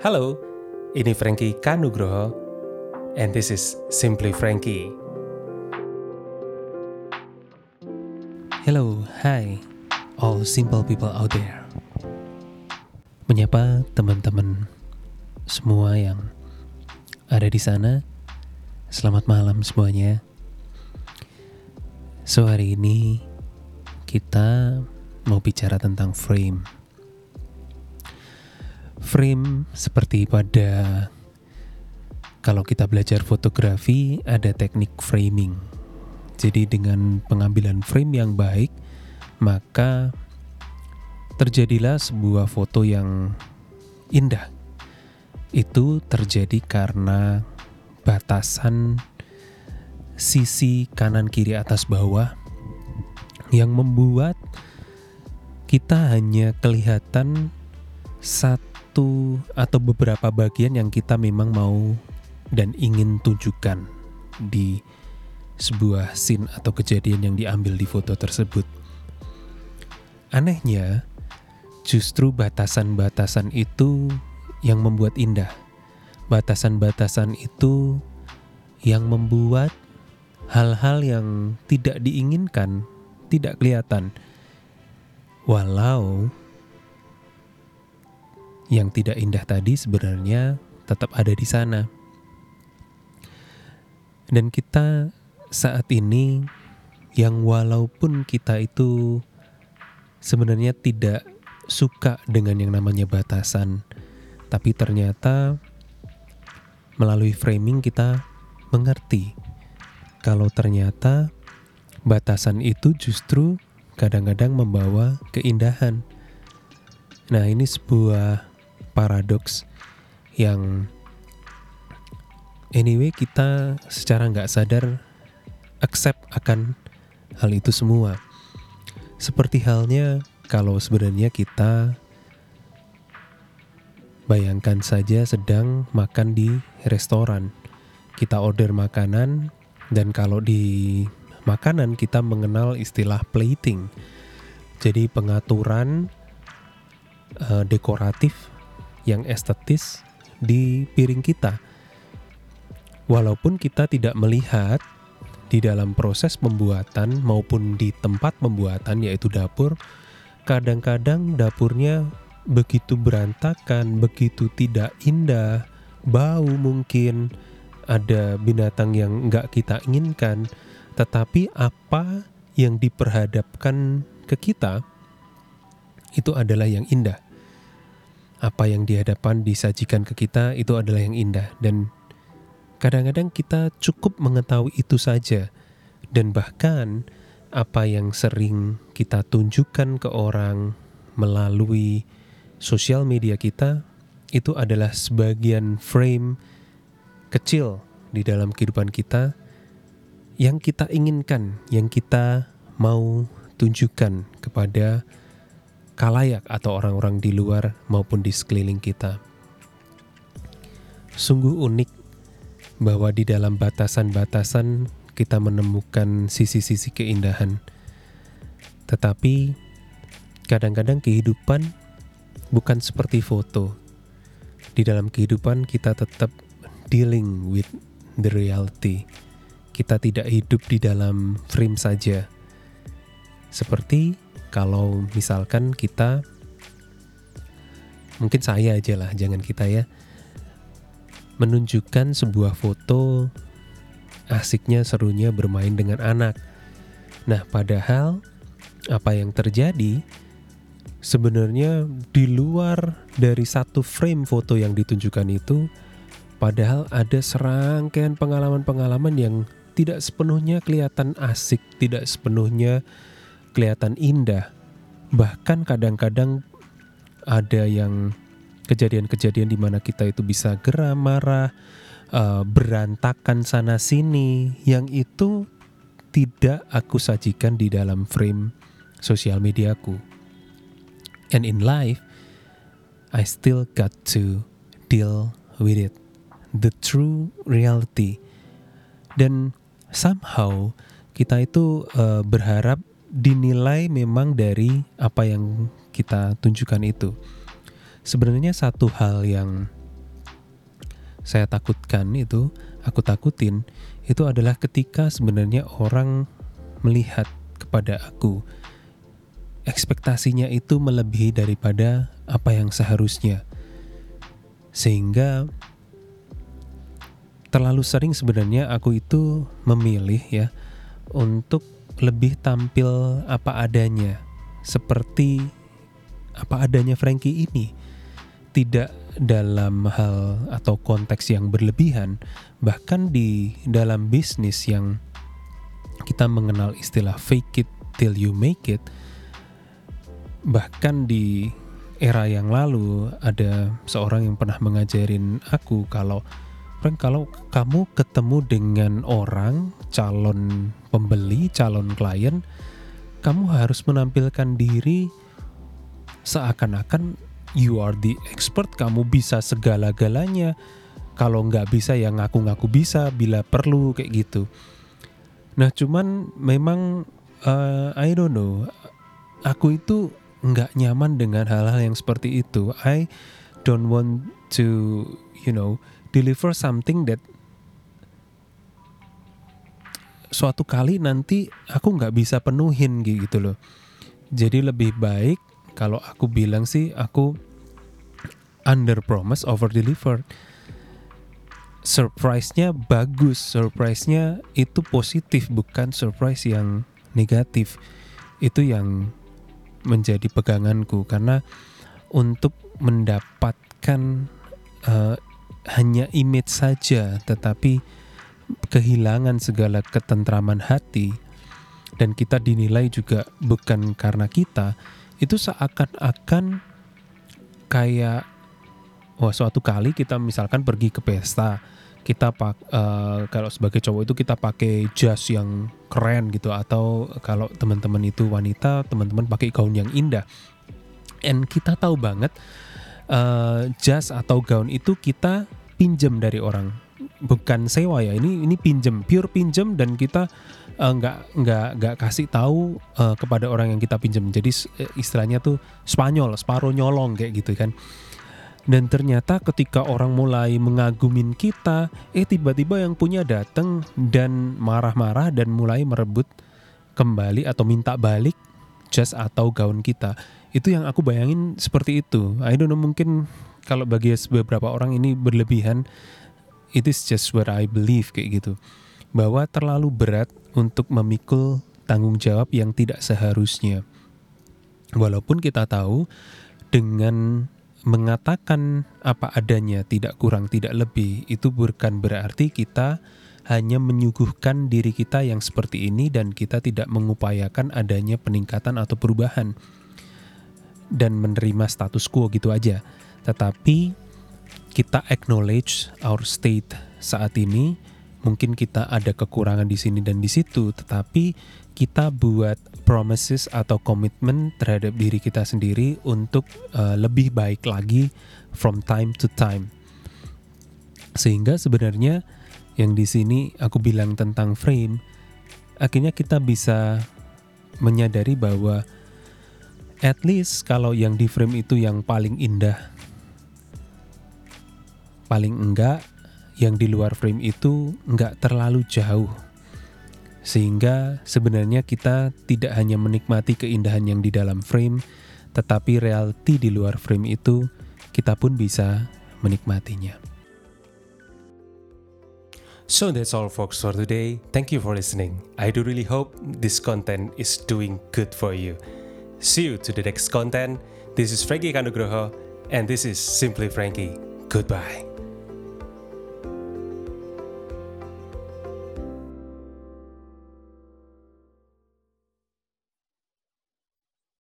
Halo, ini Frankie Kanugroho, and this is Simply Frankie. Hello, hi, all simple people out there. Menyapa teman-teman semua yang ada di sana. Selamat malam semuanya. So hari ini kita mau bicara tentang frame frame seperti pada kalau kita belajar fotografi ada teknik framing. Jadi dengan pengambilan frame yang baik, maka terjadilah sebuah foto yang indah. Itu terjadi karena batasan sisi kanan kiri atas bawah yang membuat kita hanya kelihatan satu satu atau beberapa bagian yang kita memang mau dan ingin tunjukkan di sebuah scene atau kejadian yang diambil di foto tersebut. Anehnya, justru batasan-batasan itu yang membuat indah. Batasan-batasan itu yang membuat hal-hal yang tidak diinginkan tidak kelihatan. Walau yang tidak indah tadi sebenarnya tetap ada di sana. Dan kita saat ini yang walaupun kita itu sebenarnya tidak suka dengan yang namanya batasan, tapi ternyata melalui framing kita mengerti kalau ternyata batasan itu justru kadang-kadang membawa keindahan. Nah, ini sebuah paradoks yang anyway kita secara nggak sadar accept akan hal itu semua. Seperti halnya kalau sebenarnya kita bayangkan saja sedang makan di restoran. Kita order makanan dan kalau di makanan kita mengenal istilah plating. Jadi pengaturan uh, dekoratif yang estetis di piring kita. Walaupun kita tidak melihat di dalam proses pembuatan maupun di tempat pembuatan yaitu dapur, kadang-kadang dapurnya begitu berantakan, begitu tidak indah, bau mungkin, ada binatang yang nggak kita inginkan, tetapi apa yang diperhadapkan ke kita itu adalah yang indah apa yang di hadapan disajikan ke kita itu adalah yang indah. Dan kadang-kadang kita cukup mengetahui itu saja. Dan bahkan apa yang sering kita tunjukkan ke orang melalui sosial media kita itu adalah sebagian frame kecil di dalam kehidupan kita yang kita inginkan, yang kita mau tunjukkan kepada kalayak atau orang-orang di luar maupun di sekeliling kita. Sungguh unik bahwa di dalam batasan-batasan kita menemukan sisi-sisi keindahan. Tetapi kadang-kadang kehidupan bukan seperti foto. Di dalam kehidupan kita tetap dealing with the reality. Kita tidak hidup di dalam frame saja. Seperti kalau misalkan kita mungkin saya aja lah jangan kita ya menunjukkan sebuah foto asiknya serunya bermain dengan anak. Nah padahal apa yang terjadi sebenarnya di luar dari satu frame foto yang ditunjukkan itu padahal ada serangkaian pengalaman-pengalaman yang tidak sepenuhnya kelihatan asik, tidak sepenuhnya kelihatan indah. Bahkan kadang-kadang ada yang kejadian-kejadian di mana kita itu bisa geram, marah, uh, berantakan sana sini yang itu tidak aku sajikan di dalam frame sosial mediaku. And in life, I still got to deal with it. The true reality. Dan somehow kita itu uh, berharap dinilai memang dari apa yang kita tunjukkan itu. Sebenarnya satu hal yang saya takutkan itu, aku takutin itu adalah ketika sebenarnya orang melihat kepada aku ekspektasinya itu melebihi daripada apa yang seharusnya. Sehingga terlalu sering sebenarnya aku itu memilih ya untuk lebih tampil apa adanya. Seperti apa adanya Frankie ini. Tidak dalam hal atau konteks yang berlebihan. Bahkan di dalam bisnis yang kita mengenal istilah fake it till you make it. Bahkan di era yang lalu ada seorang yang pernah mengajarin aku kalau Frank kalau kamu ketemu dengan orang calon pembeli, calon klien, kamu harus menampilkan diri seakan-akan you are the expert, kamu bisa segala-galanya. Kalau nggak bisa ya ngaku-ngaku bisa bila perlu kayak gitu. Nah cuman memang uh, I don't know, aku itu nggak nyaman dengan hal-hal yang seperti itu. I don't want to, you know, deliver something that suatu kali nanti aku nggak bisa penuhin gitu loh. Jadi lebih baik kalau aku bilang sih aku under promise over deliver. Surprise-nya bagus, surprise-nya itu positif bukan surprise yang negatif. Itu yang menjadi peganganku karena untuk mendapatkan uh, hanya image saja tetapi kehilangan segala ketentraman hati. Dan kita dinilai juga bukan karena kita itu seakan-akan kayak wah suatu kali kita misalkan pergi ke pesta kita pak uh, kalau sebagai cowok itu kita pakai jas yang keren gitu atau kalau teman-teman itu wanita teman-teman pakai gaun yang indah and kita tahu banget uh, jas atau gaun itu kita pinjam dari orang. Bukan sewa ya ini ini pinjam pure pinjam dan kita uh, nggak nggak nggak kasih tahu uh, kepada orang yang kita pinjam. Jadi istilahnya tuh Spanyol separo nyolong kayak gitu kan. Dan ternyata ketika orang mulai mengagumin kita, eh tiba-tiba yang punya datang dan marah-marah dan mulai merebut kembali atau minta balik jas atau gaun kita. Itu yang aku bayangin seperti itu. I don't know mungkin kalau bagi beberapa orang ini berlebihan, it is just what I believe kayak gitu. Bahwa terlalu berat untuk memikul tanggung jawab yang tidak seharusnya. Walaupun kita tahu dengan mengatakan apa adanya, tidak kurang, tidak lebih, itu bukan berarti kita hanya menyuguhkan diri kita yang seperti ini dan kita tidak mengupayakan adanya peningkatan atau perubahan dan menerima status quo gitu aja. Tetapi kita acknowledge our state saat ini, mungkin kita ada kekurangan di sini dan di situ, tetapi kita buat promises atau komitmen terhadap diri kita sendiri untuk uh, lebih baik lagi from time to time. Sehingga sebenarnya yang di sini aku bilang tentang frame, akhirnya kita bisa menyadari bahwa at least kalau yang di frame itu yang paling indah, paling enggak yang di luar frame itu enggak terlalu jauh sehingga sebenarnya kita tidak hanya menikmati keindahan yang di dalam frame, tetapi reality di luar frame itu kita pun bisa menikmatinya. So that's all folks for today. Thank you for listening. I do really hope this content is doing good for you. See you to the next content. This is Frankie Kanugroho and this is Simply Frankie. Goodbye.